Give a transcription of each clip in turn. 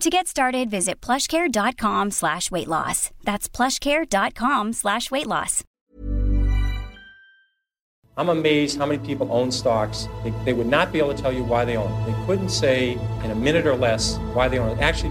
To get started, visit plushcare.com slash weight loss. That's plushcare.com slash weight loss. I'm amazed how many people own stocks. They, they would not be able to tell you why they own. They couldn't say in a minute or less why they own it. Actually,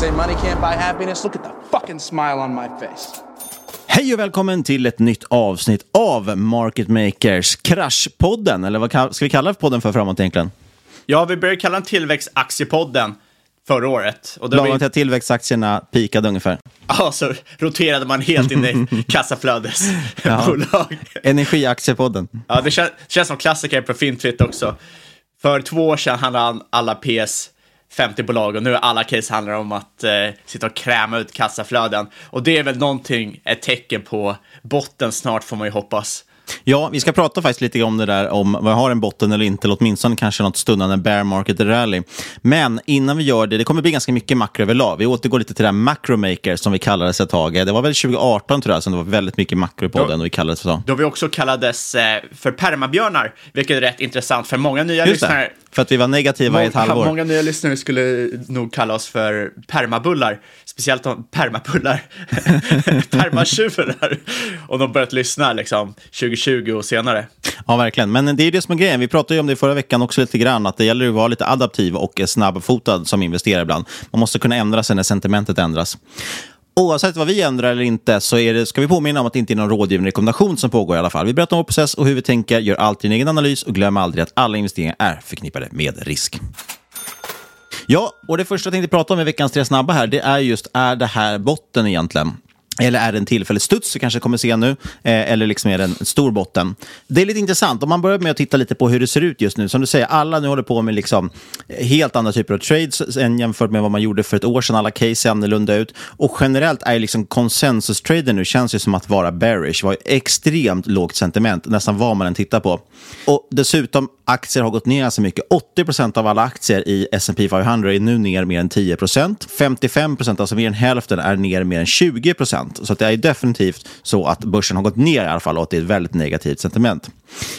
Say money can't buy happiness. Look at the fucking smile on my face. Hej och välkommen till ett nytt avsnitt av Market Makers Kraschpodden. Eller vad ska vi kalla podden för framåt egentligen? Ja, vi började kalla den Tillväxtaktiepodden förra året. Och Lagom vi... till att tillväxtaktierna pikade ungefär. Ja, så roterade man helt in i kassaflödesbolag. Energiaktiepodden. Ja, det känns, känns som klassiker på Fintrit också. För två år sedan handlade alla PS 50-bolag och nu alla case handlar om att eh, sitta och kräma ut kassaflöden. Och det är väl någonting, ett tecken på botten snart får man ju hoppas. Ja, vi ska prata faktiskt lite om det där om vad har en botten eller inte, eller åtminstone kanske något stundande bear market rally. Men innan vi gör det, det kommer bli ganska mycket makro överlag. Vi återgår lite till det här macromaker som vi kallades ett tag. Det var väl 2018 tror jag som det var väldigt mycket makro i podden och vi kallades för så. Då vi också kallades eh, för permabjörnar, vilket är rätt intressant för många nya Just lyssnare. För att vi var negativa många, i ett halvår. Många nya lyssnare skulle nog kalla oss för permabullar, speciellt om permabullar, permatjurar, om de börjat lyssna liksom 2020 och senare. Ja, verkligen. Men det är det som är grejen. Vi pratade ju om det förra veckan också lite grann, att det gäller att vara lite adaptiv och snabbfotad som investerare ibland. Man måste kunna ändra sig när sentimentet ändras. Oavsett vad vi ändrar eller inte så är det, ska vi påminna om att det inte är någon rådgivande rekommendation som pågår i alla fall. Vi berättar om vår process och hur vi tänker, gör alltid en egen analys och glöm aldrig att alla investeringar är förknippade med risk. Ja, och det första jag tänkte prata om i veckans tre snabba här, det är just, är det här botten egentligen? Eller är det en tillfällig studs vi kanske kommer se nu? Eh, eller liksom är det en stor botten? Det är lite intressant. Om man börjar med att titta lite på hur det ser ut just nu. Som du säger, alla nu håller på med liksom eh, helt andra typer av trades än jämfört med vad man gjorde för ett år sedan. Alla case ser annorlunda ut. Och generellt är liksom konsensus-trader nu känns ju som att vara bearish. Det var extremt lågt sentiment, nästan vad man än tittar på. Och dessutom, aktier har gått ner så mycket. 80 procent av alla aktier i S&P 500 är nu ner mer än 10 procent. 55 procent, alltså mer än hälften, är ner mer än 20 procent. Så det är definitivt så att börsen har gått ner i alla fall och att det är ett väldigt negativt sentiment.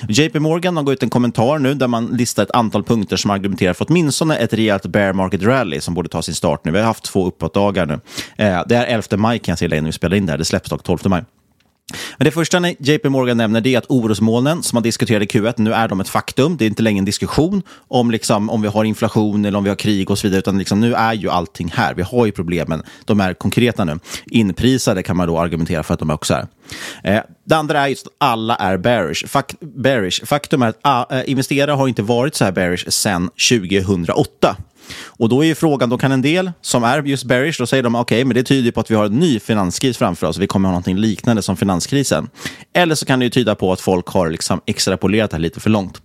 JP Morgan har gått ut en kommentar nu där man listar ett antal punkter som argumenterar för åtminstone ett rejält bear market rally som borde ta sin start nu. Vi har haft två uppåtdagar nu. Eh, det är 11 maj kan jag säga när vi spelar in det här. Det släpps dock 12 maj. Men det första JP Morgan nämner det är att orosmolnen som man diskuterade i Q1, nu är de ett faktum. Det är inte längre en diskussion om, liksom, om vi har inflation eller om vi har krig och så vidare, utan liksom, nu är ju allting här. Vi har ju problemen. De är konkreta nu. Inprisade kan man då argumentera för att de också är. Eh, det andra är just att alla är bearish. Fak bearish. Faktum är att uh, investerare har inte varit så här bearish sedan 2008. Och då är ju frågan, då kan en del som är just bearish, då säger de okej, okay, men det tyder på att vi har en ny finanskris framför oss. Vi kommer ha någonting liknande som finanskrisen. Eller så kan det ju tyda på att folk har liksom extrapolerat det här lite för långt.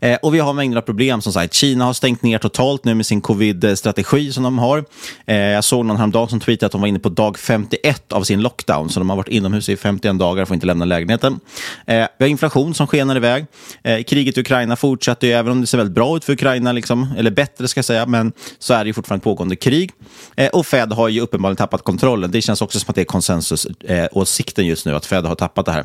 Eh, och vi har mängder av problem som sagt. Kina har stängt ner totalt nu med sin covid-strategi som de har. Eh, jag såg någon häromdagen som tweetade att de var inne på dag 51 av sin lockdown, så de har varit inomhus i 51 dagar och får inte lämna lägenheten. Eh, vi har inflation som skenar iväg. Eh, kriget i Ukraina fortsätter ju, även om det ser väldigt bra ut för Ukraina, liksom, eller bättre ska jag säga, men så är det ju fortfarande pågående krig. Eh, och Fed har ju uppenbarligen tappat kontrollen. Det känns också som att det är konsensusåsikten eh, just nu, att Fed har tappat det här.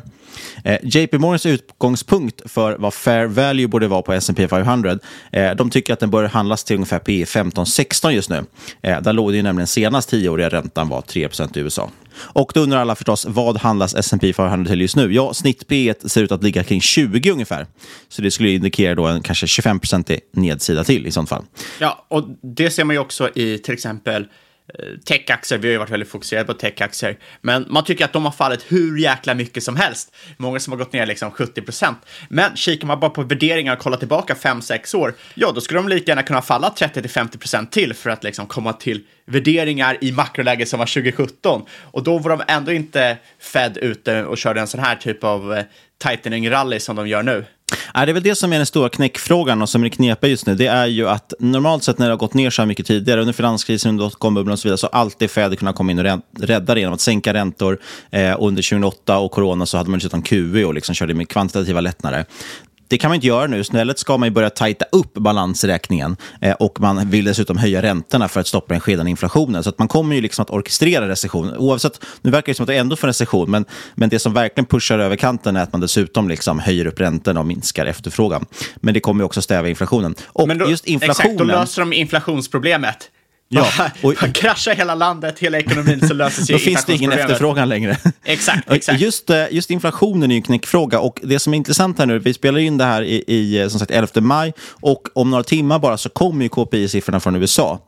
Eh, JP Morgans utgångspunkt för vad fair value borde vara på S&P 500. Eh, de tycker att den bör handlas till ungefär P 15-16 just nu. Eh, där låg det ju nämligen senast tioåriga räntan var 3 i USA. Och då undrar alla förstås, vad handlas S&P 500 till just nu? Ja, snitt P ser ut att ligga kring 20 ungefär. Så det skulle indikera då en kanske 25% nedsida till i sånt fall. Ja, och det ser man ju också i till exempel Eh, techaktier, vi har ju varit väldigt fokuserade på techaktier, men man tycker att de har fallit hur jäkla mycket som helst. Många som har gått ner liksom 70 procent. Men kikar man bara på värderingar och kollar tillbaka 5-6 år, ja, då skulle de lika gärna kunna falla 30 50 procent till för att liksom komma till värderingar i makroläget som var 2017. Och då var de ändå inte Fed ute och körde en sån här typ av eh, tightening-rally som de gör nu. Ja, det är väl det som är den stora knäckfrågan och som är knepiga just nu. Det är ju att normalt sett när det har gått ner så här mycket tidigare, under finanskrisen, under dotcom-bubblan och så vidare, så har alltid Fed kunnat komma in och rädda det genom att sänka räntor. Eh, under 2008 och corona så hade man dessutom QE och liksom körde med kvantitativa lättnader. Det kan man inte göra nu. Istället ska man börja tajta upp balansräkningen eh, och man vill dessutom höja räntorna för att stoppa den skedande inflationen. Så att man kommer ju liksom att orkestrera recession. Oavsett, nu verkar det som att det ändå får recession, men, men det som verkligen pushar över kanten är att man dessutom liksom höjer upp räntorna och minskar efterfrågan. Men det kommer också stäva inflationen. Och då, just inflationen... Exakt, då löser de inflationsproblemet. Ja, och, kraschar hela landet, hela ekonomin, så löser sig Då finns det ingen efterfrågan längre. Exakt, exakt. Just, eh, just inflationen är ju en knäckfråga. Och det som är intressant här nu, vi spelar in det här i, i som sagt 11 maj och om några timmar bara så kommer ju KPI-siffrorna från USA.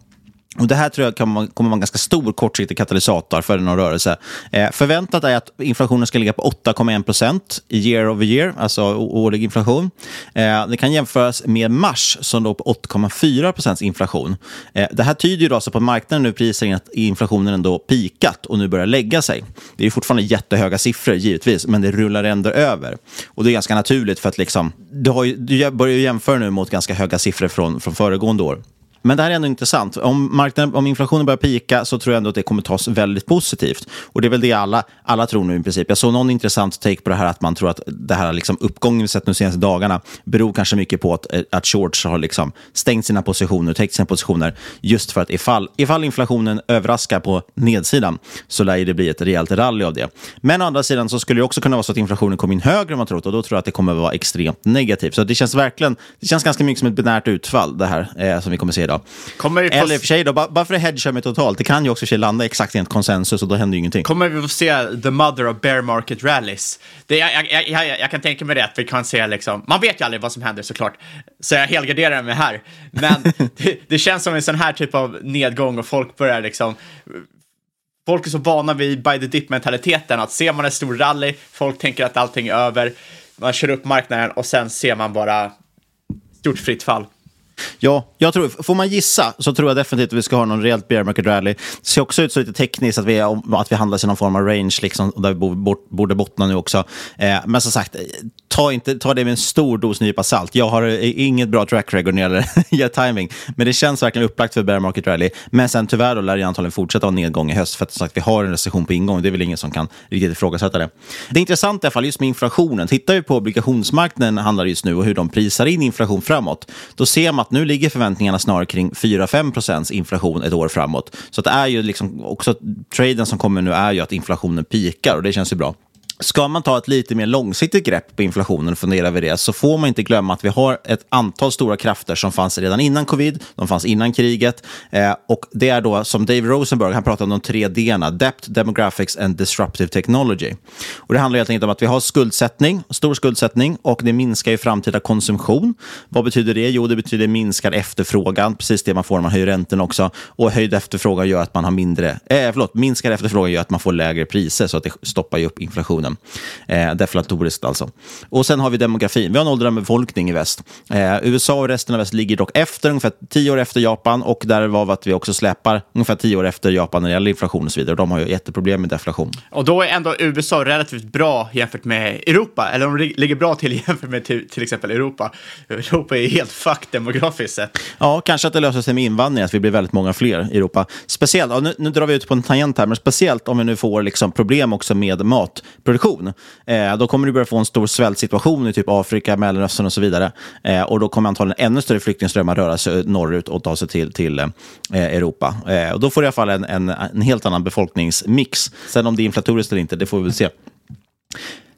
Och Det här tror jag kommer vara en ganska stor kortsiktig katalysator för någon rörelse. Eh, förväntat är att inflationen ska ligga på 8,1 procent year over year, alltså årlig inflation. Eh, det kan jämföras med mars som låg på 8,4 procents inflation. Eh, det här tyder ju då alltså på att marknaden nu prisar in att inflationen ändå pikat och nu börjar lägga sig. Det är fortfarande jättehöga siffror givetvis, men det rullar ändå över. Och Det är ganska naturligt för att liksom, du, har ju, du börjar jämföra nu mot ganska höga siffror från, från föregående år. Men det här är ändå intressant. Om, marknaden, om inflationen börjar pika så tror jag ändå att det kommer tas väldigt positivt. Och det är väl det alla, alla tror nu i princip. Jag såg någon intressant take på det här att man tror att det här liksom uppgången vi sett de senaste dagarna beror kanske mycket på att, eh, att shorts har liksom stängt sina positioner och täckt sina positioner just för att ifall, ifall inflationen överraskar på nedsidan så lär det bli ett rejält rally av det. Men å andra sidan så skulle det också kunna vara så att inflationen kommer in högre än man trott och då tror jag att det kommer vara extremt negativt. Så det känns verkligen, det känns ganska mycket som ett binärt utfall det här eh, som vi kommer se idag då. Kommer få... Eller i och för sig, då, bara för att hedga mig totalt, det kan ju också landa exakt enligt konsensus och då händer ju ingenting. Kommer vi få se the mother of bear market rallies? Det, jag, jag, jag, jag kan tänka mig det, att vi kan se liksom, man vet ju aldrig vad som händer såklart, så jag helgarderar mig här. Men det, det känns som en sån här typ av nedgång och folk börjar liksom Folk är så vana vid by the dip-mentaliteten, att ser man en stor rally, folk tänker att allting är över, man kör upp marknaden och sen ser man bara stort fritt fall. Ja, jag tror, får man gissa så tror jag definitivt att vi ska ha någon rejält bear market rally. Det ser också ut så lite tekniskt att vi, att vi handlas i någon form av range, liksom, där vi borde bottna nu också. Eh, men som sagt, ta, inte, ta det med en stor dos nypa salt. Jag har eh, inget bra track record när det gäller timing, men det känns verkligen upplagt för bear market rally. Men sen tyvärr då lär det antagligen fortsätta ha nedgång i höst, för att sagt, vi har en recession på ingång. Det är väl ingen som kan riktigt ifrågasätta det. Det är intressant i alla fall just med inflationen. Tittar vi på obligationsmarknaden handlar just nu och hur de prisar in inflation framåt, då ser man att nu ligger förväntningarna snarare kring 4-5 procents inflation ett år framåt. Så att det är ju liksom också traden som kommer nu är ju att inflationen pikar och det känns ju bra. Ska man ta ett lite mer långsiktigt grepp på inflationen och fundera över det så får man inte glömma att vi har ett antal stora krafter som fanns redan innan covid, de fanns innan kriget. Eh, och det är då som Dave Rosenberg, han pratar om de tre d Dept, Demographics and Disruptive Technology. Och det handlar helt enkelt om att vi har skuldsättning, stor skuldsättning och det minskar ju framtida konsumtion. Vad betyder det? Jo, det betyder minskad efterfrågan, precis det man får när man höjer räntorna också. Och höjd efterfrågan gör att man har mindre, eh, förlåt, minskad efterfrågan gör att man får lägre priser så att det stoppar ju upp inflationen inflationen. Eh, deflatoriskt alltså. Och sen har vi demografin. Vi har en åldrande befolkning i väst. Eh, USA och resten av väst ligger dock efter, ungefär tio år efter Japan. Och där var att vi också släpar ungefär tio år efter Japan när det gäller inflation och så vidare. Och de har ju jätteproblem med deflation. Och då är ändå USA relativt bra jämfört med Europa. Eller de ligger bra till jämfört med till, till exempel Europa. Europa är helt fucked demografiskt sett. Ja, kanske att det löser sig med invandring, att vi blir väldigt många fler i Europa. Speciellt, nu, nu drar vi ut på en tangent här, men speciellt om vi nu får liksom problem också med matproduktion. Eh, då kommer du börja få en stor svältsituation i typ Afrika, Mellanöstern och så vidare. Eh, och då kommer antagligen ännu större flyktingströmmar röra sig norrut och ta sig till, till eh, Europa. Eh, och då får du i alla fall en, en, en helt annan befolkningsmix. Sen om det är inflatoriskt eller inte, det får vi väl se.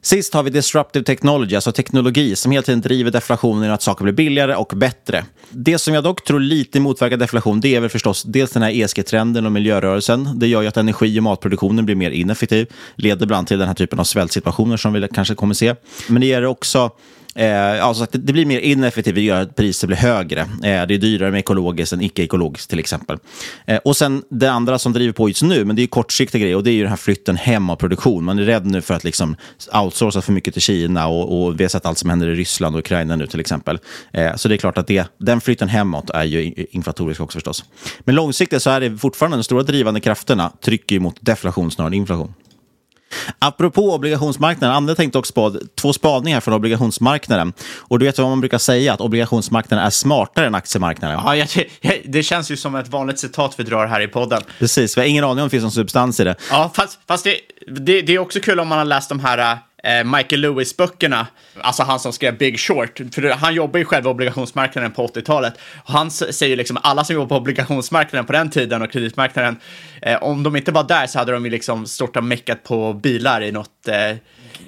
Sist har vi disruptive technology, alltså teknologi som hela tiden driver deflationen att saker blir billigare och bättre. Det som jag dock tror lite motverkar deflation, det är väl förstås dels den här ESG-trenden och miljörörelsen. Det gör ju att energi och matproduktionen blir mer ineffektiv, leder bland till den här typen av svältsituationer som vi kanske kommer se. Men det ger också Eh, alltså att det blir mer ineffektivt, det gör att priset blir högre. Eh, det är dyrare med ekologiskt än icke-ekologiskt till exempel. Eh, och sen det andra som driver på just nu, men det är kortsiktiga grejer, och det är ju den här flytten hem av produktion. Man är rädd nu för att liksom outsourca för mycket till Kina och, och vi har sett allt som händer i Ryssland och Ukraina nu till exempel. Eh, så det är klart att det, den flytten hemåt är ju inflatorisk också förstås. Men långsiktigt så är det fortfarande de stora drivande krafterna trycker mot deflation snarare än inflation. Apropå obligationsmarknaden, Andra tänkte också på två spaningar från obligationsmarknaden. Och du vet vad man brukar säga, att obligationsmarknaden är smartare än aktiemarknaden. Ja, jag, jag, det känns ju som ett vanligt citat vi drar här i podden. Precis, vi har ingen aning om det finns någon substans i det. Ja, fast, fast det, det, det är också kul om man har läst de här eh, Michael Lewis-böckerna, alltså han som skrev Big Short, för han jobbar ju själv på obligationsmarknaden på 80-talet. Och han säger liksom alla som jobbar på obligationsmarknaden på den tiden och kreditmarknaden, eh, om de inte var där så hade de ju liksom stort och meckat på bilar i något eh,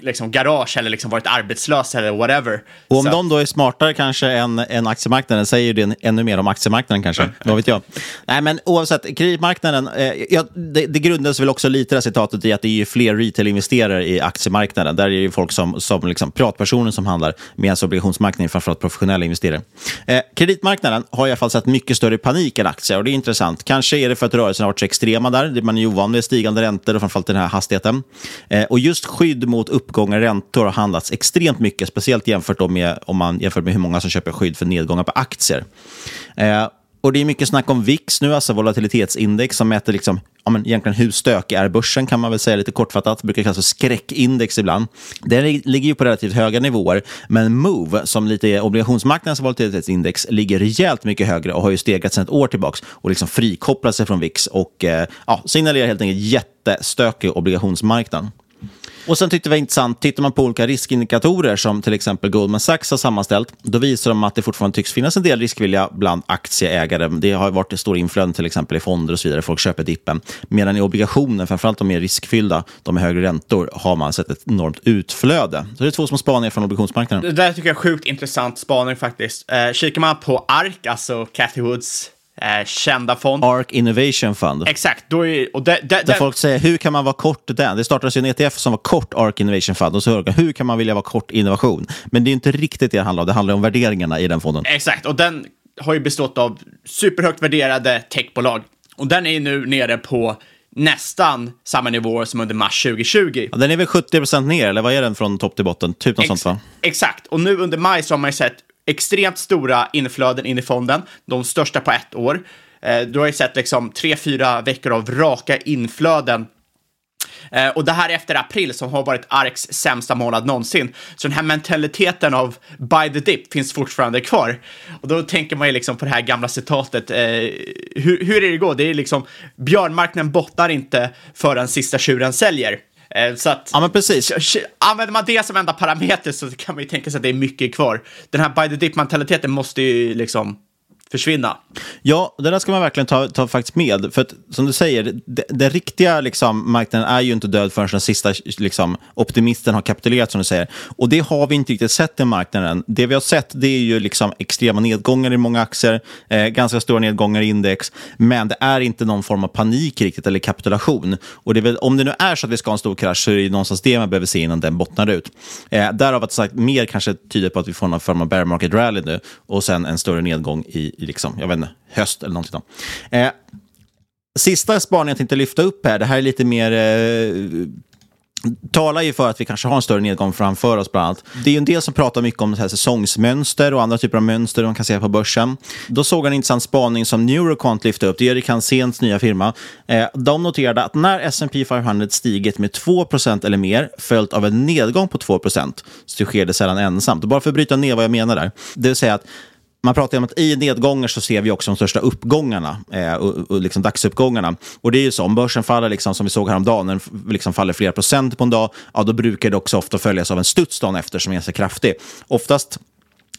liksom garage eller liksom varit arbetslösa eller whatever. Och om så. de då är smartare kanske än, än aktiemarknaden säger det ännu mer om aktiemarknaden kanske. Vad vet jag. Nej, men oavsett, kreditmarknaden, eh, ja, det, det grundas väl också lite det citatet i att det är fler retail-investerare i aktiemarknaden. Där är det folk som, som liksom, privatpersoner som handlar, medan obligationsmarknaden är framförallt professionella investerare. Eh, kreditmarknaden har i alla fall sett mycket större panik än aktier och det är intressant. Kanske är det för att rörelsen har varit så extrema där. Man är ju ovan vid stigande räntor och framförallt den här hastigheten. Eh, och just skydd mot uppgångar i räntor har handlats extremt mycket, speciellt jämfört med, om man jämför med hur många som köper skydd för nedgångar på aktier. Eh, och det är mycket snack om VIX nu, alltså volatilitetsindex, som mäter liksom, ja, men egentligen hur stökig är börsen, kan man väl säga lite kortfattat. Det brukar kallas för skräckindex ibland. Det ligger ju på relativt höga nivåer, men MOVE, som lite är obligationsmarknadens volatilitetsindex, ligger rejält mycket högre och har ju stegrat sedan ett år tillbaka och liksom frikopplat sig från VIX och eh, ja, signalerar helt enkelt jättestökig obligationsmarknad. Och sen tyckte vi var intressant, tittar man på olika riskindikatorer som till exempel Goldman Sachs har sammanställt, då visar de att det fortfarande tycks finnas en del riskvilja bland aktieägare. Det har varit stora inflöden till exempel i fonder och så vidare, folk köper dippen. Medan i obligationer, framförallt de mer riskfyllda, de med högre räntor, har man sett ett enormt utflöde. Så det är två små spaningar från obligationsmarknaden. Det där tycker jag är sjukt intressant spaning faktiskt. Eh, kikar man på ARK, alltså Cathy Woods eh, kända fond. ARK Innovation Fund. Exakt. Då är, och det, det, Där folk säger, hur kan man vara kort den? Det startades ju en ETF som var kort ARK Innovation Fund. Och så hör hur kan man vilja vara kort innovation? Men det är inte riktigt det det handlar om. Det handlar om värderingarna i den fonden. Exakt, och den har ju bestått av superhögt värderade techbolag. Och den är ju nu nere på nästan samma nivåer som under mars 2020. Ja, den är väl 70% ner, eller vad är den från topp till botten? Typ något Ex sånt va? Exakt, och nu under maj så har man ju sett extremt stora inflöden in i fonden, de största på ett år. Eh, du har ju sett liksom tre, fyra veckor av raka inflöden eh, och det här efter april som har varit ARKs sämsta månad någonsin. Så den här mentaliteten av buy the dip finns fortfarande kvar. Och då tänker man ju liksom på det här gamla citatet. Eh, hur, hur är det går? Det är liksom björnmarknaden bottnar inte förrän sista tjuren säljer. Eh, så att, ja, men precis. Använder man det som enda parameter så kan man ju tänka sig att det är mycket kvar. Den här by the dip-mentaliteten måste ju liksom försvinna. Ja, det där ska man verkligen ta, ta faktiskt med. För att, som du säger, den riktiga liksom, marknaden är ju inte död förrän den sista liksom, optimisten har kapitulerat, som du säger. Och det har vi inte riktigt sett i marknaden. Det vi har sett det är ju liksom extrema nedgångar i många aktier, eh, ganska stora nedgångar i index, men det är inte någon form av panik riktigt, eller kapitulation. Och det väl, om det nu är så att vi ska ha en stor krasch, så är det ju någonstans det man behöver se innan den bottnar ut. Eh, därav att sagt, mer kanske tyder på att vi får någon form av bear market rally nu, och sen en större nedgång i i liksom, jag vet inte, höst eller någonting. Eh, sista spaningen jag tänkte lyfta upp här, det här är lite mer eh, talar ju för att vi kanske har en större nedgång framför oss bland annat. Det är ju en del som pratar mycket om så här säsongsmönster och andra typer av mönster man kan se på börsen. Då såg jag en intressant spaning som Neurocont lyfte upp, det är Erik Hanséns nya firma. Eh, de noterade att när S&P 500 stigit med 2% eller mer, följt av en nedgång på 2 så sker det sällan ensamt. Och bara för att bryta ner vad jag menar där, det vill säga att man pratar om att i nedgångar så ser vi också de största uppgångarna eh, och, och liksom dagsuppgångarna. Och det är ju så, om börsen faller, liksom, som vi såg häromdagen, när den liksom faller flera procent på en dag, ja, då brukar det också ofta följas av en studs dagen efter som är ganska kraftig. Oftast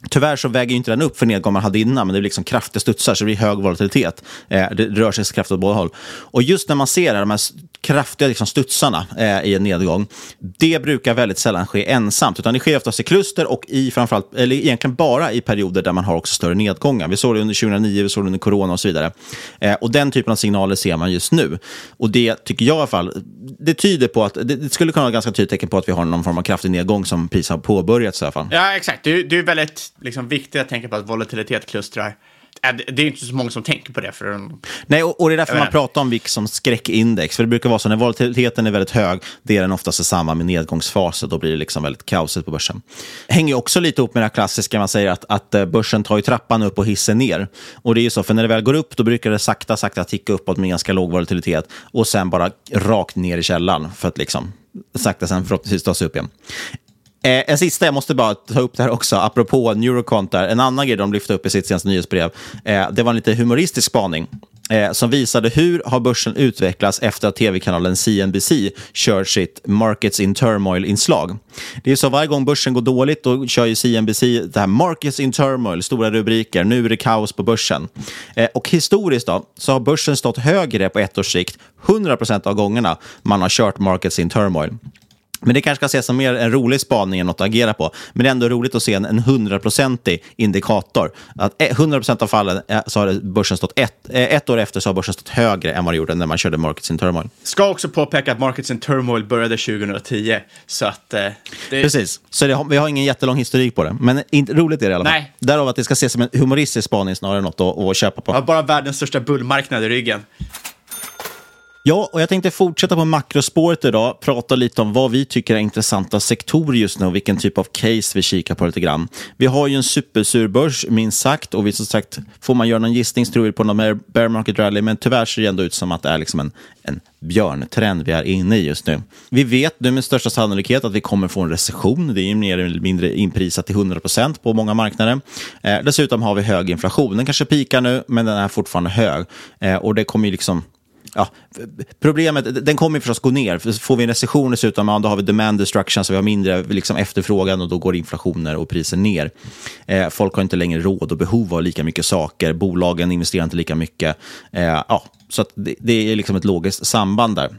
Tyvärr så väger inte den upp för nedgången man hade innan, men det blir liksom kraftiga studsar, så det blir hög volatilitet. Eh, det rör sig kraftigt åt båda håll. Och just när man ser de här kraftiga liksom studsarna eh, i en nedgång, det brukar väldigt sällan ske ensamt, utan det sker oftast i kluster och i framförallt, eller egentligen bara i perioder där man har också större nedgångar. Vi såg det under 2009, vi såg det under corona och så vidare. Eh, och den typen av signaler ser man just nu. Och det tycker jag i alla fall, det tyder på att, det, det skulle kunna vara ganska tydligt tecken på att vi har någon form av kraftig nedgång som precis har påbörjats i alla fall. Ja, exakt. Du, du är väldigt liksom, viktigt att tänka på att volatilitet klustrar. Äh, det är inte så många som tänker på det. För Nej, och, och det är därför man pratar om VIX som skräckindex. För det brukar vara så när volatiliteten är väldigt hög, det är den oftast i samband med nedgångsfaser. Då blir det liksom väldigt kaosigt på börsen. Hänger också lite ihop med det här klassiska, man säger att, att eh, börsen tar ju trappan upp och hissen ner. Och det är ju så, för när det väl går upp, då brukar det sakta, sakta ticka uppåt med ganska låg volatilitet och sen bara rakt ner i källan för att liksom sakta sen förhoppningsvis ta sig upp igen. Eh, en sista, jag måste bara ta upp det här också, apropå Neurocont. Där. En annan grej de lyfte upp i sitt senaste nyhetsbrev, eh, det var en lite humoristisk spaning eh, som visade hur har börsen utvecklats efter att tv-kanalen CNBC kör sitt Markets in Turmoil-inslag. Det är så varje gång börsen går dåligt, då kör ju CNBC det här Markets in Turmoil, stora rubriker, nu är det kaos på börsen. Eh, och historiskt då, så har börsen stått högre på ett års sikt 100% av gångerna man har kört Markets in Turmoil. Men det kanske ska ses som mer en rolig spaning än något att agera på. Men det är ändå roligt att se en hundraprocentig indikator. Att 100% av fallen så har börsen stått ett, ett år efter så har börsen stått högre än vad det gjorde när man körde Markets in Turmoil. Ska också påpeka att Markets in Turmoil började 2010. Så att, eh, det... Precis, så det, vi har ingen jättelång historik på det. Men inte, roligt är det i alla fall. Nej. Därav att det ska ses som en humoristisk spaning snarare än något att, att köpa på. Ja, bara världens största bullmarknad i ryggen. Ja, och jag tänkte fortsätta på makrospåret idag, prata lite om vad vi tycker är intressanta sektorer just nu och vilken typ av case vi kikar på lite grann. Vi har ju en supersur börs, minst sagt, och vi som sagt, får man göra någon gissning så tror vi på någon mer bear market rally, men tyvärr ser det ändå ut som att det är liksom en, en björntrend vi är inne i just nu. Vi vet nu med största sannolikhet att vi kommer få en recession. Det är ju mer eller mindre inprisat till 100% på många marknader. Eh, dessutom har vi hög inflation. Den kanske pikar nu, men den är fortfarande hög. Eh, och det kommer ju liksom ja, problemet, den kommer förstås gå ner. Får vi en recession dessutom, ja, då har vi demand destruction, så vi har mindre liksom, efterfrågan och då går inflationer och priser ner. Eh, folk har inte längre råd och behov av lika mycket saker. Bolagen investerar inte lika mycket. Eh, ja, så det, det, är liksom ett logiskt samband där.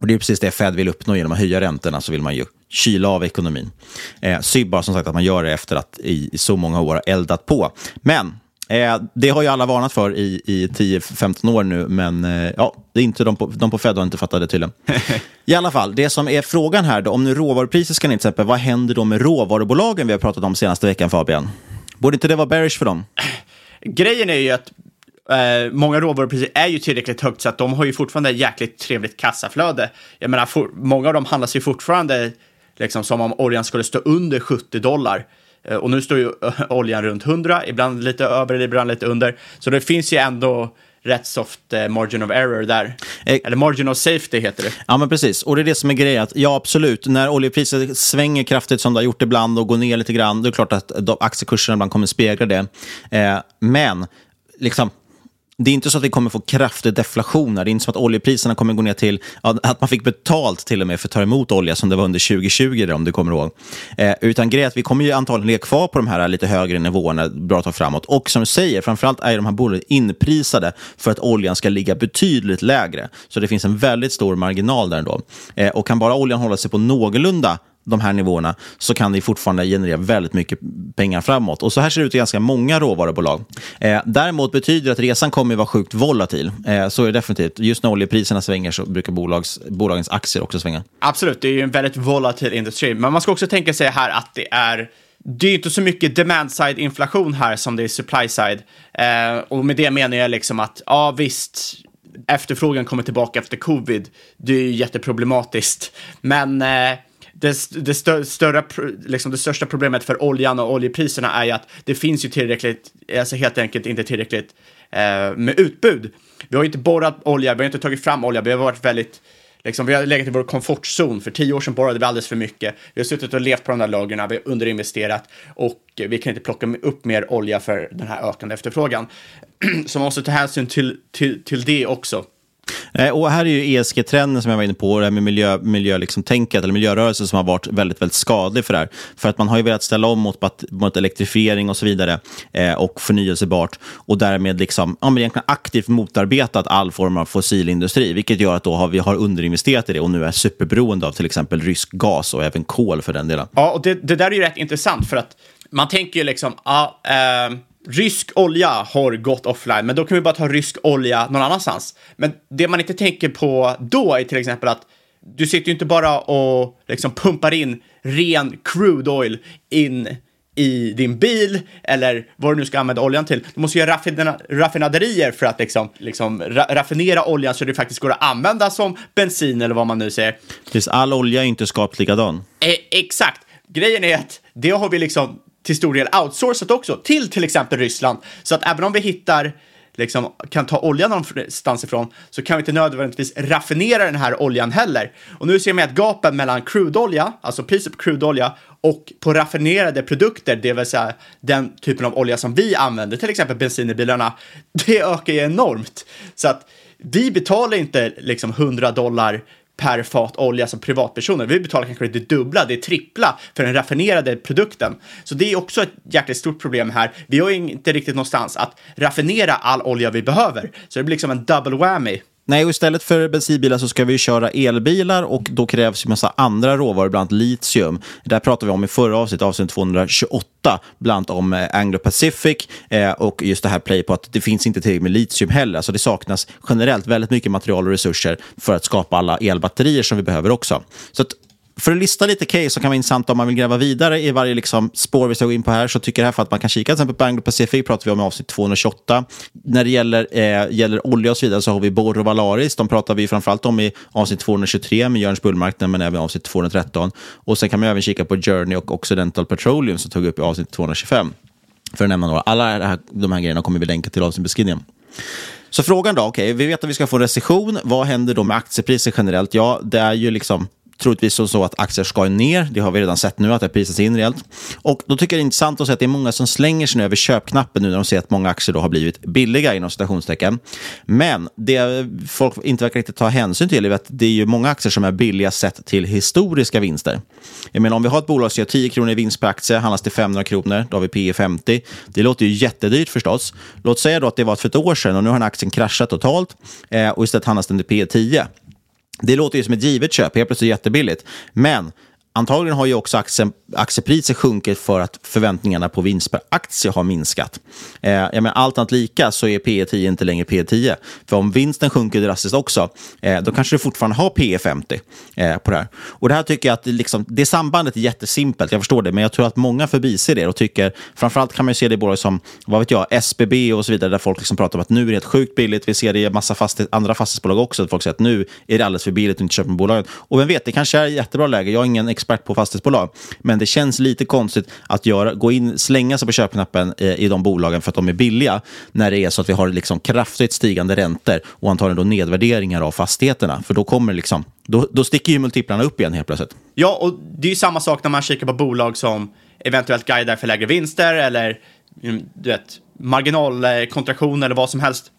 Och Det är precis det Fed vill uppnå genom att höja räntorna, så vill man ju kyla av ekonomin. Eh, Syb bara som sagt att man gör det efter att i, i så många år eldat på. Men Eh, det har ju alla varnat för i, i 10-15 år nu, men eh, ja, det är inte de, på, de på Fed har inte fattat det tydligen. I alla fall, det som är frågan här, då, om nu råvarupriser ska ner till exempel, vad händer då med råvarubolagen vi har pratat om senaste veckan, Fabian? Borde inte det vara bearish för dem? Grejen är ju att eh, många råvarupriser är ju tillräckligt högt så att de har ju fortfarande jäkligt trevligt kassaflöde. Jag menar, for, många av dem handlas ju fortfarande liksom som om oljan skulle stå under 70 dollar. Eh, och nu står ju oljan runt 100, ibland lite över, ibland lite under. Så det finns ju ändå rätt soft eh, margin of error där. Eller margin of safety heter det. Ja, men precis. Och det är det som är grejen. Ja, absolut. När oljepriset svänger kraftigt som det har gjort ibland och går ner lite grann, då är det klart att aktiekurserna ibland kommer spegla det. Eh, men, liksom, det är inte så att vi kommer få kraftig deflation. här. Det är inte som att oljepriserna kommer gå ner till att man fick betalt till och med för att ta emot olja som det var under 2020, om du kommer ihåg. Eh, utan grejen är att vi kommer ju antagligen ligga kvar på de här lite högre nivåerna ett bra tag framåt. Och som du säger, framförallt är de här bolagen inprisade för att oljan ska ligga betydligt lägre. Så det finns en väldigt stor marginal där ändå. Eh, och kan bara oljan hålla sig på någorlunda de här nivåerna så kan det fortfarande generera väldigt mycket pengar framåt. Och så här ser det ut i ganska många råvarubolag. Eh, däremot betyder det att resan kommer att vara sjukt volatil. Eh, så är det definitivt. Just när oljepriserna svänger så brukar bolags, bolagens aktier också svänga. Absolut, det är ju en väldigt volatil industri. Men man ska också tänka sig här att det är det är inte så mycket demand-side inflation här som det är supply-side. Eh, och med det menar jag liksom att, ja visst, efterfrågan kommer tillbaka efter covid. Det är ju jätteproblematiskt. Men eh, det, det, stö, större, liksom det största problemet för oljan och oljepriserna är ju att det finns ju tillräckligt, alltså helt enkelt inte tillräckligt eh, med utbud. Vi har ju inte borrat olja, vi har inte tagit fram olja, vi har varit väldigt Liksom, vi har legat i vår komfortzon. För tio år sedan borrade vi alldeles för mycket. Vi har suttit och levt på de där lagren, vi har underinvesterat och vi kan inte plocka upp mer olja för den här ökande efterfrågan. Så man måste ta hänsyn till, till, till det också. Eh, och här är ju ESG-trenden som jag var inne på, det här med miljö, miljö liksom tänket, eller miljörörelsen som har varit väldigt, väldigt skadlig för det här. För att man har ju velat ställa om mot, mot elektrifiering och så vidare eh, och förnyelsebart och därmed liksom, ja, men egentligen aktivt motarbetat all form av fossilindustri, vilket gör att då har vi har underinvesterat i det och nu är superberoende av till exempel rysk gas och även kol för den delen. Ja, och det, det där är ju rätt intressant för att man tänker ju liksom, ja, eh Rysk olja har gått offline, men då kan vi bara ta rysk olja någon annanstans. Men det man inte tänker på då är till exempel att du sitter ju inte bara och liksom pumpar in ren crude oil in i din bil eller vad du nu ska använda oljan till. Du måste göra raffina raffinaderier för att liksom, liksom ra raffinera oljan så det faktiskt går att använda som bensin eller vad man nu säger. Precis, all olja är inte skapt likadan. Eh, exakt. Grejen är att det har vi liksom till stor del outsourcat också till till exempel Ryssland. Så att även om vi hittar liksom, kan ta oljan någonstans ifrån så kan vi inte nödvändigtvis raffinera den här oljan heller. Och nu ser man att gapen mellan crudeolja, alltså priset på crudeolja och på raffinerade produkter, det vill säga den typen av olja som vi använder, till exempel bensin i bilarna, det ökar ju enormt. Så att vi betalar inte liksom 100 dollar per fat olja som privatpersoner. Vi betalar kanske det dubbla, det trippla för den raffinerade produkten. Så det är också ett jäkligt stort problem här. Vi har inte riktigt någonstans att raffinera all olja vi behöver. Så det blir liksom en double whammy. Nej, och istället för bensinbilar så ska vi köra elbilar och då krävs ju massa andra råvaror, bland annat litium. Det här pratade vi om i förra avsnittet, avsnitt 228, bland annat om eh, Anglo Pacific eh, och just det här play på att det finns inte tillräckligt med litium heller. Alltså det saknas generellt väldigt mycket material och resurser för att skapa alla elbatterier som vi behöver också. Så att för att lista lite case som kan vara intressant om man vill gräva vidare i varje liksom spår vi ska gå in på här så tycker jag här för att man kan kika till exempel på Anglo Pacific pratar vi om i avsnitt 228. När det gäller, eh, gäller olja och så vidare så har vi Borr och Valaris. De pratar vi framförallt om i avsnitt 223 med Jörns bullmarknad men även avsnitt 213. Och sen kan man även kika på Journey och Occidental Petroleum som tog upp i avsnitt 225. För att nämna några. Alla här, de här grejerna kommer vi länka till avsnittbeskrivningen. Så frågan då, okej, okay, vi vet att vi ska få en recession. Vad händer då med aktiepriser generellt? Ja, det är ju liksom troligtvis så att aktier ska ner. Det har vi redan sett nu att det prisas in rejält. Och då tycker jag det är intressant att se att det är många som slänger sig över köpknappen nu när de ser att många aktier då har blivit billiga inom citationstecken. Men det folk inte verkar riktigt ta hänsyn till är att det är ju många aktier som är billiga sett till historiska vinster. Jag menar om vi har ett bolag som gör 10 kronor i vinst per aktie, handlas till 500 kronor, då har vi P 50. Det låter ju jättedyrt förstås. Låt säga då att det var för ett år sedan och nu har den aktien kraschat totalt eh, och istället handlas den till P 10. Det låter ju som ett givet köp, helt plötsligt jättebilligt. Men Antagligen har ju också aktien, aktiepriset sjunkit för att förväntningarna på vinst per aktie har minskat. Eh, jag menar, allt annat lika så är P 10 inte längre P 10. För om vinsten sjunker drastiskt också, eh, då kanske du fortfarande har P 50 eh, på det här. Och det här tycker jag att det, liksom, det sambandet är jättesimpelt, jag förstår det, men jag tror att många förbiser det och tycker, framförallt kan man ju se det i bolag som, vad vet jag, SBB och så vidare, där folk liksom pratar om att nu är det helt sjukt billigt. Vi ser det i massa fastighet, andra fastighetsbolag också, att folk säger att nu är det alldeles för billigt att inte köpa med bolaget. Och vem vet, det kanske är ett jättebra läge. Jag är ingen expert på fastighetsbolag. Men det känns lite konstigt att göra, gå in, slänga sig på köpknappen eh, i de bolagen för att de är billiga, när det är så att vi har liksom kraftigt stigande räntor och antagligen då nedvärderingar av fastigheterna. För då kommer liksom, då, då sticker ju multiplarna upp igen helt plötsligt. Ja, och det är ju samma sak när man kikar på bolag som eventuellt guidar för lägre vinster eller mm, du vet, marginalkontraktion eller vad som helst.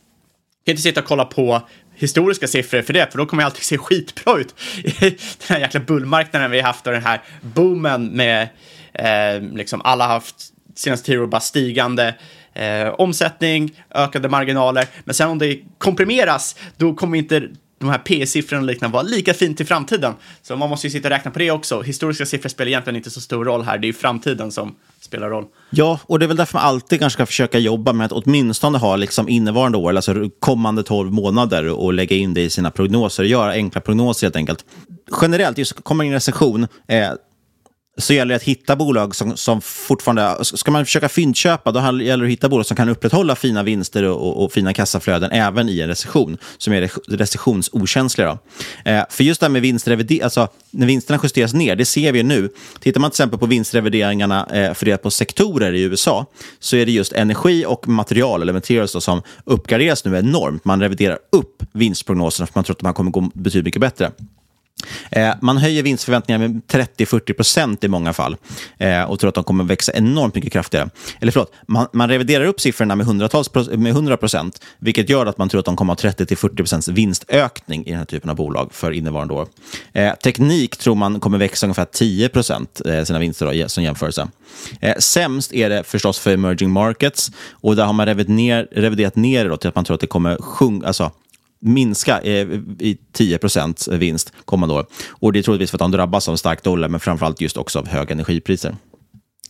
Jag kan inte sitta och kolla på historiska siffror för det, för då kommer alltid se skitbra ut i den här jäkla bullmarknaden vi har haft och den här boomen med eh, liksom alla haft senaste tio år bara stigande eh, omsättning, ökade marginaler. Men sen om det komprimeras, då kommer inte de här P-siffrorna och liknande vara lika fint i framtiden. Så man måste ju sitta och räkna på det också. Historiska siffror spelar egentligen inte så stor roll här. Det är ju framtiden som spelar roll. Ja, och det är väl därför man alltid kanske ska försöka jobba med att åtminstone ha liksom innevarande år, alltså kommande 12 månader och lägga in det i sina prognoser. Göra enkla prognoser helt enkelt. Generellt, just kommer en recession, eh, så gäller det att hitta bolag som, som fortfarande... Ska man försöka fyndköpa, då gäller det att hitta bolag som kan upprätthålla fina vinster och, och, och fina kassaflöden även i en recession, som är recessionsokänsliga. Eh, för just det här med vinstrevidering, alltså när vinsterna justeras ner, det ser vi nu. Tittar man till exempel på vinstrevideringarna eh, fördelat på sektorer i USA, så är det just energi och material, eller materials, då, som uppgraderas nu enormt. Man reviderar upp vinstprognoserna för man tror att de kommer gå betydligt mycket bättre. Eh, man höjer vinstförväntningarna med 30-40 procent i många fall eh, och tror att de kommer växa enormt mycket kraftigare. Eller förlåt, man, man reviderar upp siffrorna med, hundratals, med 100 procent, vilket gör att man tror att de kommer att ha 30-40 procents vinstökning i den här typen av bolag för innevarande år. Eh, teknik tror man kommer växa ungefär 10 procent, eh, sina vinster då, som jämförelse. Eh, sämst är det förstås för emerging markets och där har man reviderat ner, reviderat ner det till att man tror att det kommer sjunga, alltså minska eh, i 10% vinst kommande år. Och det är troligtvis för att de drabbas av stark dollar, men framförallt just också av höga energipriser.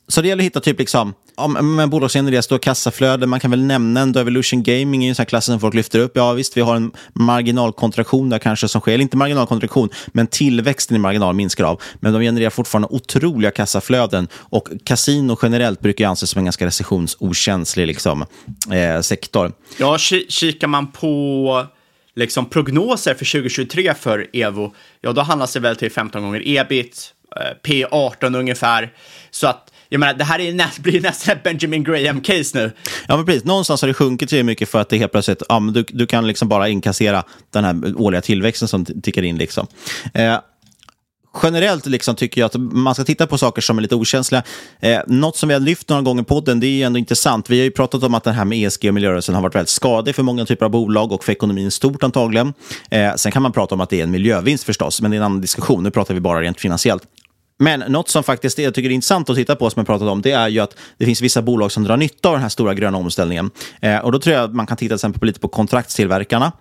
Så det gäller att hitta typ liksom, om en bolagsgenerera då, kassaflöde. Man kan väl nämna en Evolution Gaming är en sån här klass som folk lyfter upp. Ja visst, vi har en marginalkontraktion där kanske som sker. Eller inte marginalkontraktion, men tillväxten i marginal minskar av. Men de genererar fortfarande otroliga kassaflöden. Och kasino generellt brukar anses som en ganska recessionsokänslig liksom, eh, sektor. Ja, kikar man på liksom prognoser för 2023 för Evo, ja då handlas det väl till 15 gånger ebit, eh, P18 ungefär. Så att jag menar, det här är näst, blir nästan ett Benjamin Graham-case nu. Ja, men precis. Någonstans har det sjunkit så mycket för att det helt plötsligt, ja, men du, du kan liksom bara inkassera den här årliga tillväxten som tickar in. Liksom. Eh, generellt liksom tycker jag att man ska titta på saker som är lite okänsliga. Eh, något som vi har lyft några gånger på podden, det är ändå intressant. Vi har ju pratat om att det här med ESG och miljörörelsen har varit väldigt skadlig för många typer av bolag och för ekonomin stort antagligen. Eh, sen kan man prata om att det är en miljövinst förstås, men det är en annan diskussion. Nu pratar vi bara rent finansiellt. Men något som faktiskt jag tycker är intressant att titta på, som jag pratat om, det är ju att det finns vissa bolag som drar nytta av den här stora gröna omställningen. Eh, och då tror jag att man kan titta till exempel på lite på kontraktstillverkarna.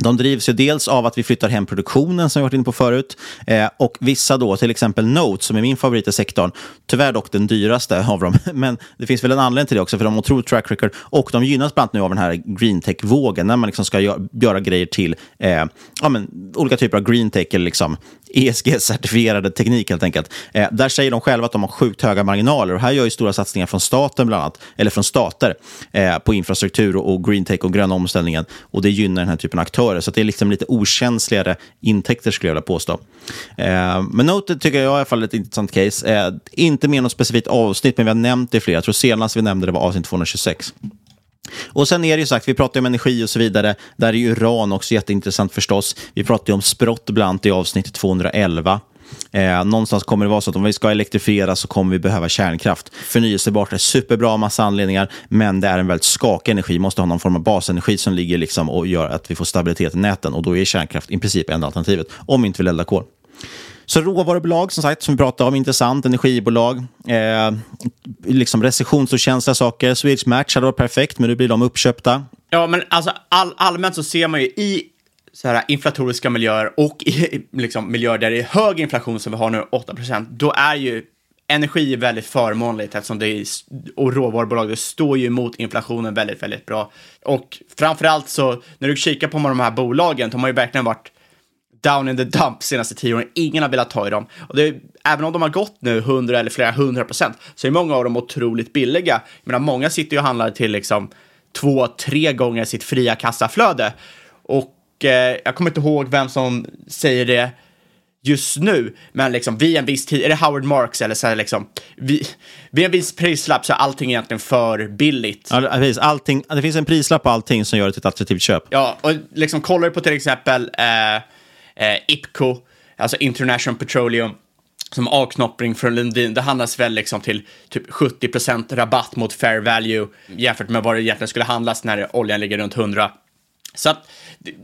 De drivs ju dels av att vi flyttar hem produktionen som vi varit inne på förut eh, och vissa då, till exempel Note som är min favorit i sektorn, tyvärr dock den dyraste av dem, men det finns väl en anledning till det också för de har otroligt track record och de gynnas bland annat nu av den här green tech-vågen när man liksom ska göra, göra grejer till eh, ja, men, olika typer av green tech eller liksom ESG-certifierade teknik helt enkelt. Eh, där säger de själva att de har sjukt höga marginaler och här gör ju stora satsningar från staten bland annat, eller från stater, eh, på infrastruktur och, och green tech och gröna omställningen och det gynnar den här typen av aktörer. Så det är liksom lite okänsligare intäkter skulle jag vilja påstå. Eh, men Note tycker jag i alla fall är ett intressant case. Eh, inte med något specifikt avsnitt, men vi har nämnt det i flera. Jag tror senast vi nämnde det var avsnitt 226. Och sen är det ju sagt, vi pratar om energi och så vidare. Där är ju uran också jätteintressant förstås. Vi pratar ju om sprott bland annat i avsnitt 211. Eh, någonstans kommer det vara så att om vi ska elektrifiera så kommer vi behöva kärnkraft. Förnyelsebart är superbra av massa anledningar, men det är en väldigt skakig energi. Vi måste ha någon form av basenergi som ligger liksom och gör att vi får stabilitet i näten. Och då är kärnkraft i princip enda alternativet, om vi inte vill elda kol. Så råvarubolag, som sagt, som vi pratade om, intressant. Energibolag, eh, liksom recessionsokänsliga saker. Swedish Match hade varit perfekt, men nu blir de uppköpta. Ja, men alltså all, allmänt så ser man ju i så här, inflatoriska miljöer och i liksom, miljöer där det är hög inflation som vi har nu, 8% då är ju energi väldigt förmånligt eftersom det är, och råvarubolag, det står ju emot inflationen väldigt, väldigt bra. Och framförallt så, när du kikar på de här bolagen, de har ju verkligen varit down in the dump senaste tio åren. Ingen har velat ta i dem. Och det, även om de har gått nu 100 eller flera hundra procent så är många av dem otroligt billiga. Jag menar, många sitter ju och handlar till liksom två, tre gånger sitt fria kassaflöde. Och eh, jag kommer inte ihåg vem som säger det just nu, men liksom vid en viss tid, är det Howard Marks eller så här liksom, vid, vid en viss prislapp så är allting egentligen för billigt. Ja, precis. Allting, det finns en prislapp på allting som gör det till ett attraktivt köp. Ja, och liksom kollar du på till exempel eh, Eh, IPCO, alltså International Petroleum, som avknoppning från Lundin, det handlas väl liksom till typ 70% rabatt mot fair value jämfört med vad det egentligen skulle handlas när oljan ligger runt 100. Så att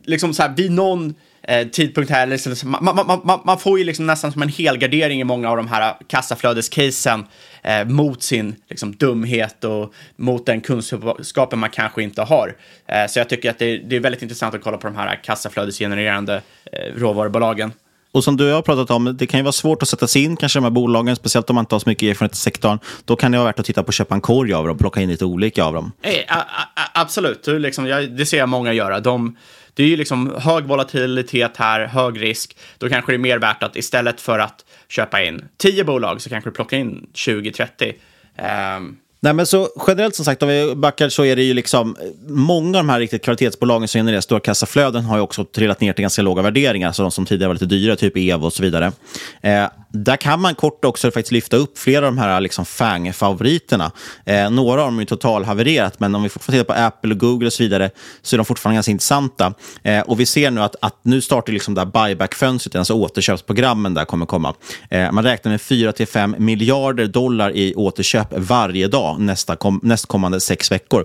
liksom så här, vid någon eh, tidpunkt här, liksom, man, man, man, man, får ju liksom nästan som en helgardering i många av de här kassaflödescasen eh, mot sin liksom, dumhet och mot den kunskapen man kanske inte har. Eh, så jag tycker att det, det, är väldigt intressant att kolla på de här kassaflödesgenererande eh, råvarubolagen. Och som du och jag har pratat om, det kan ju vara svårt att sätta sig in kanske de här bolagen, speciellt om man inte har så mycket erfarenhet i sektorn. Då kan det vara värt att titta på att köpa en korg av dem plocka in lite olika av dem. Hey, a, a, absolut, liksom, jag, det ser jag många göra. De, det är ju liksom hög volatilitet här, hög risk. Då kanske det är mer värt att istället för att köpa in 10 bolag så kanske du plockar in 20-30. Um, ehm. Nej, men så generellt som sagt, om vi backar så är det ju liksom många av de här riktigt kvalitetsbolagen som genererar stora kassaflöden har ju också trillat ner till ganska låga värderingar, alltså de som tidigare var lite dyra, typ Evo och så vidare. Eh, där kan man kort också faktiskt lyfta upp flera av de här liksom FANG-favoriterna. Eh, några av dem är totalhavererat, men om vi fortfarande tittar på Apple och Google och så vidare så är de fortfarande ganska intressanta. Eh, och vi ser nu att, att nu startar liksom det buyback-fönstret, alltså återköpsprogrammen där kommer komma. Eh, man räknar med 4-5 miljarder dollar i återköp varje dag nästa kom, nästkommande sex veckor.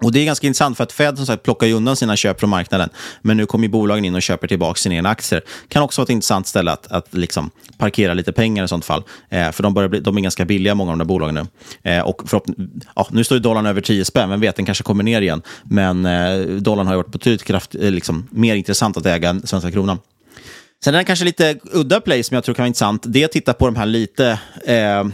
Och Det är ganska intressant för att Fed som sagt plockar ju undan sina köp från marknaden. Men nu kommer bolagen in och köper tillbaka sina egna aktier. kan också vara ett intressant ställe att, att liksom parkera lite pengar i sånt fall. Eh, för de, börjar bli, de är ganska billiga, många av de där bolagen nu. Eh, och ja, nu står ju dollarn över 10 spänn, men vet den kanske kommer ner igen. Men eh, dollarn har ju varit betydligt kraft, eh, liksom, mer intressant att äga än svenska kronan. Sen är det kanske lite udda play som jag tror kan vara intressant. Det är att titta på de här lite eh,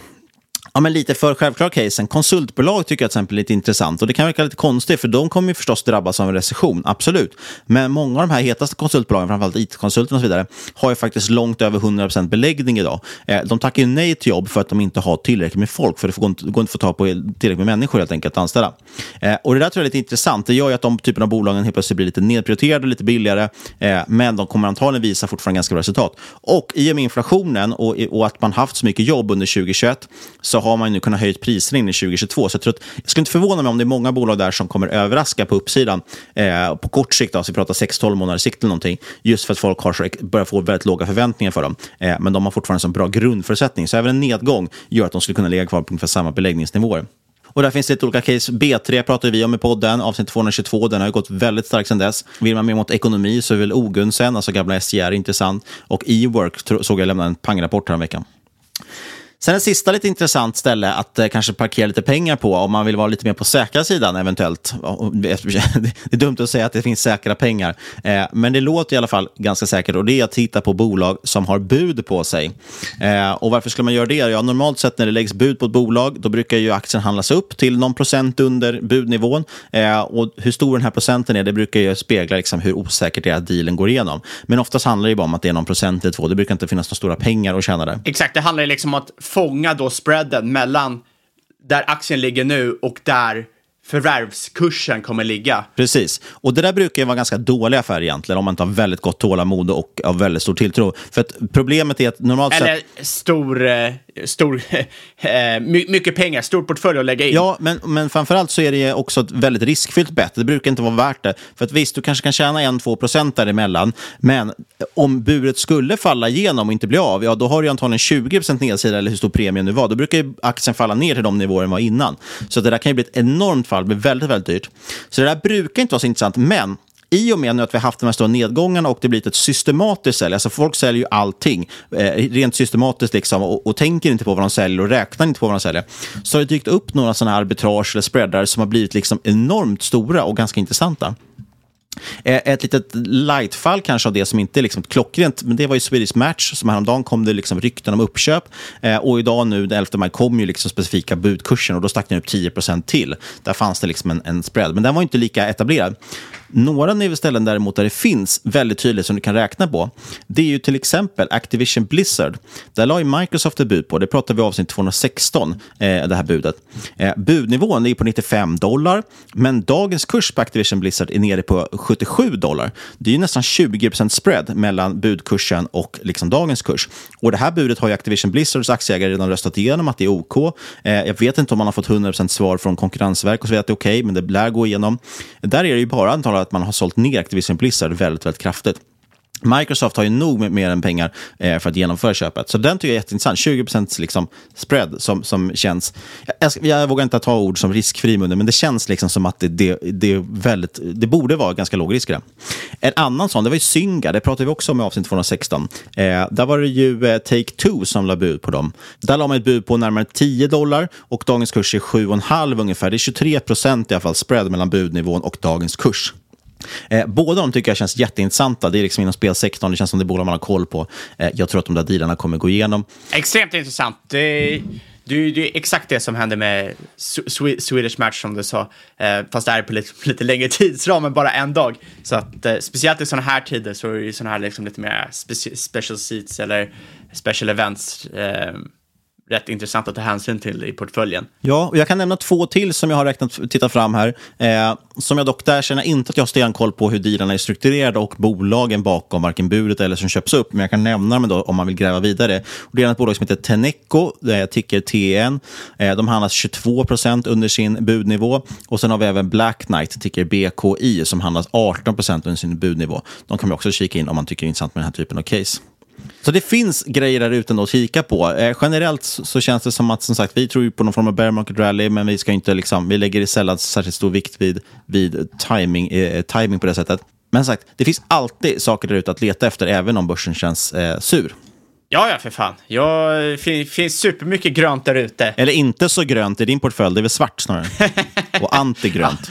Ja, men lite för självklara casen. Konsultbolag tycker jag till exempel är lite intressant. Och Det kan verka lite konstigt, för de kommer ju förstås drabbas av en recession. Absolut. Men många av de här hetaste konsultbolagen, framförallt it-konsulterna och så vidare, har ju faktiskt långt över 100% beläggning idag. Eh, de tackar ju nej till jobb för att de inte har tillräckligt med folk. För det går inte, går inte att få tag på tillräckligt med människor helt enkelt att anställa. Eh, och Det där tror jag är lite intressant. Det gör ju att de typen av bolagen helt plötsligt blir lite nedprioriterade och lite billigare. Eh, men de kommer antagligen visa fortfarande ganska bra resultat. Och i och med inflationen och, och att man haft så mycket jobb under 2021 så har man nu kunnat höja priserna in i 2022. Så jag, tror att, jag skulle inte förvåna mig om det är många bolag där som kommer överraska på uppsidan eh, på kort sikt, alltså vi pratar 6-12 månaders sikt eller någonting, just för att folk har så, börjar få väldigt låga förväntningar för dem. Eh, men de har fortfarande en bra grundförutsättning, så även en nedgång gör att de skulle kunna ligga kvar på ungefär samma beläggningsnivåer. Och där finns det lite olika case. B3 pratar vi om i podden, avsnitt 222. Den har ju gått väldigt starkt sedan dess. Vill man mer mot ekonomi så är väl Ogunsen, alltså gamla SJR, intressant. Och E-work såg jag lämna en pangrapport häromveckan. Sen ett sista lite intressant ställe att eh, kanske parkera lite pengar på om man vill vara lite mer på säkra sidan eventuellt. Det är dumt att säga att det finns säkra pengar, eh, men det låter i alla fall ganska säkert och det är att titta på bolag som har bud på sig. Eh, och varför skulle man göra det? Ja, normalt sett när det läggs bud på ett bolag, då brukar ju aktien handlas upp till någon procent under budnivån. Eh, och hur stor den här procenten är, det brukar ju spegla liksom hur osäkert det är att dealen går igenom. Men oftast handlar det bara om att det är någon procent eller två. Det brukar inte finnas några stora pengar att tjäna där. Exakt, det handlar ju liksom om att fånga då spreaden mellan där aktien ligger nu och där förvärvskursen kommer ligga. Precis. Och det där brukar ju vara ganska dålig affär egentligen om man inte har väldigt gott tålamod och har väldigt stor tilltro. För att problemet är att normalt Eller sett... stor, eh, stor eh, mycket pengar, stor portfölj att lägga in. Ja, men, men framförallt så är det också ett väldigt riskfyllt bett. Det brukar inte vara värt det. För att visst, du kanske kan tjäna 1-2 procent däremellan, men om buret skulle falla igenom och inte bli av, ja då har du antagligen 20 procent nedsida eller hur stor premien nu var. Då brukar ju aktien falla ner till de nivåer den var innan. Så det där kan ju bli ett enormt fall, det blir väldigt, väldigt dyrt. Så det där brukar inte vara så intressant, men i och med nu att vi har haft de här stora nedgångarna och det blivit ett systematiskt sälj, alltså folk säljer ju allting eh, rent systematiskt liksom, och, och, tänker inte på vad de säljer och räknar inte på vad de säljer, så har det dykt upp några sådana här arbitrage eller spreadar som har blivit liksom enormt stora och ganska intressanta. Eh, ett litet lightfall kanske av det som inte är liksom klockrent, men det var ju Swedish Match som häromdagen kom det liksom rykten om uppköp eh, och idag nu den 11 maj kom ju liksom specifika budkursen och då stack den upp 10% till. Där fanns det liksom en, en spread, men den var inte lika etablerad. Några ställen däremot där det finns väldigt tydligt som du kan räkna på, det är ju till exempel Activision Blizzard. Där la ju Microsoft ett bud på, det pratar vi avsnitt 216, eh, det här budet. Eh, budnivån är på 95 dollar, men dagens kurs på Activision Blizzard är nere på 77 dollar. Det är ju nästan 20% spread mellan budkursen och liksom dagens kurs. Och det här budet har ju Activision Blizzards aktieägare redan röstat igenom att det är OK. Eh, jag vet inte om man har fått 100% svar från Konkurrensverket och så vidare att det är okej, okay, men det lär gå igenom. Där är det ju bara antalet att man har sålt ner Activision Blizzard väldigt, väldigt kraftigt. Microsoft har ju nog med mer än pengar eh, för att genomföra köpet. Så den tycker jag är jätteintressant. 20 liksom spread som, som känns... Jag, jag, vågar inte ta ord som riskfri munnen, men det känns liksom som att det, det, det, är väldigt, det borde vara ganska låg risk i det. En annan sån, det var ju Synga. Det pratade vi också om i avsnitt 216. Eh, där var det ju eh, Take-Two som la bud på dem. Där la man ett bud på närmare 10 dollar och dagens kurs är 7,5 ungefär. Det är 23 procent i alla fall spread mellan budnivån och dagens kurs. Eh, båda de tycker jag känns jätteintressanta. Det är liksom inom spelsektorn, det känns som det är bolag man har koll på. Eh, jag tror att de där dealarna kommer gå igenom. Extremt intressant. Det, det, det är exakt det som hände med Swedish Match som du sa, eh, fast det här är på lite, lite längre tidsram än bara en dag. Så att eh, speciellt i sådana här tider så är det ju sådana här liksom lite mer special seats eller special events. Eh, Rätt intressant att ta hänsyn till i portföljen. Ja, och jag kan nämna två till som jag har räknat tittat fram här. Eh, som jag dock där känner inte att jag har stenkoll på hur dealarna är strukturerade och bolagen bakom varken budet eller som köps upp. Men jag kan nämna dem då om man vill gräva vidare. Och det är ett bolag som heter Teneco, eh, ticker TN. Eh, de handlas 22 procent under sin budnivå. Och sen har vi även Black Knight, ticker BKI, som handlas 18 procent under sin budnivå. De kan man också kika in om man tycker det är intressant med den här typen av case. Så det finns grejer där ute att kika på. Eh, generellt så känns det som att som sagt, vi tror på någon form av bear market rally, men vi, ska inte liksom, vi lägger sällan särskilt stor vikt vid, vid timing, eh, timing på det sättet. Men sagt, det finns alltid saker där ute att leta efter, även om börsen känns eh, sur. Ja, ja, för fan. Ja, det finns supermycket grönt där ute. Eller inte så grönt i din portfölj, det är väl svart snarare. Och antigrönt.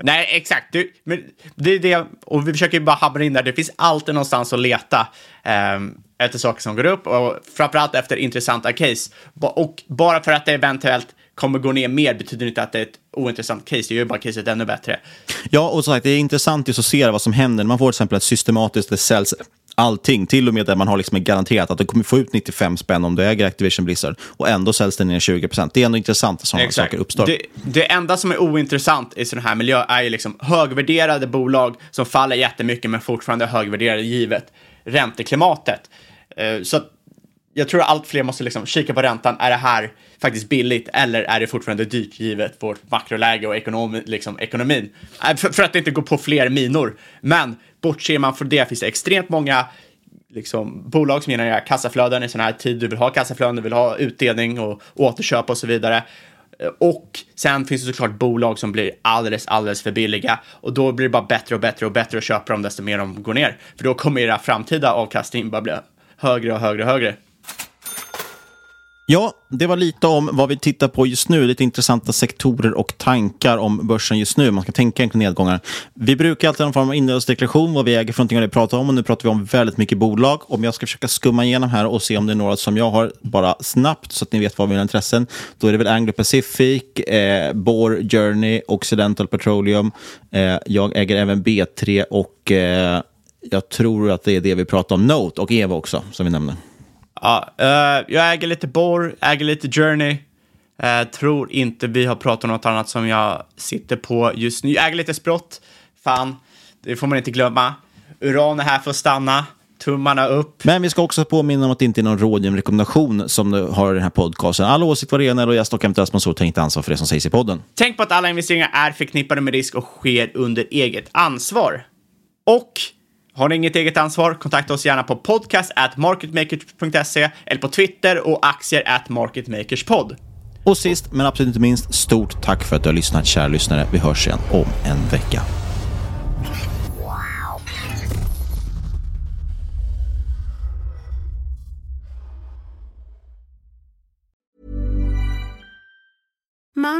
Nej, exakt. Du, men det är det, och vi försöker ju bara hamra in där. Det finns alltid någonstans att leta eh, efter saker som går upp och framförallt efter intressanta case. Och bara för att det eventuellt kommer gå ner mer betyder inte att det är ett ointressant case. Det gör bara caset ännu bättre. Ja, och som sagt, det är intressant just att se vad som händer. Man får till exempel ett systematiskt det säljs allting, till och med där man har liksom garanterat att du kommer få ut 95 spänn om du äger Activision Blizzard och ändå säljs den ner 20% Det är ändå intressant att sådana saker uppstår. Det, det, enda som är ointressant i sådana här miljö är ju liksom högvärderade bolag som faller jättemycket men fortfarande högvärderade givet ränteklimatet. Uh, så jag tror att allt fler måste liksom kika på räntan. Är det här faktiskt billigt eller är det fortfarande dyrt givet vårt makroläge och ekonomi, liksom, ekonomin? Äh, för, för att inte gå på fler minor. Men bortser man från det finns det extremt många liksom, bolag som genererar kassaflöden i sån här tid. Du vill ha kassaflöden, du vill ha utdelning och återköp och så vidare. Och sen finns det såklart bolag som blir alldeles, alldeles för billiga och då blir det bara bättre och bättre och bättre att köpa dem desto mer de går ner. För då kommer era framtida avkastning bara bli högre och högre och högre. Ja, det var lite om vad vi tittar på just nu. Lite intressanta sektorer och tankar om börsen just nu. Man ska tänka kring nedgångar. Vi brukar alltid ha någon form av inledningsdeklaration, vad vi äger för någonting och det pratar om. Och nu pratar vi om väldigt mycket bolag. Om jag ska försöka skumma igenom här och se om det är några som jag har bara snabbt så att ni vet vad vi har intressen. Då är det väl Anglo Pacific, eh, Bor Journey, Occidental Petroleum. Eh, jag äger även B3 och eh, jag tror att det är det vi pratar om. Note och Eva också, som vi nämnde. Ja, uh, jag äger lite Bor, äger lite Journey. Uh, tror inte vi har pratat om något annat som jag sitter på just nu. Jag äger lite Sprott. Fan, det får man inte glömma. Uran är här för att stanna. Tummarna upp. Men vi ska också påminna om att det inte är någon rekommendation som du har i den här podcasten. Alla åsikter var rena och gäst och eventuella sponsorer tar inte ansvar för det som sägs i podden. Tänk på att alla investeringar är förknippade med risk och sker under eget ansvar. Och har ni inget eget ansvar? Kontakta oss gärna på podcast at marketmakers.se eller på Twitter och aktier at marketmakerspod. Och sist men absolut inte minst, stort tack för att du har lyssnat kära lyssnare. Vi hörs igen om en vecka.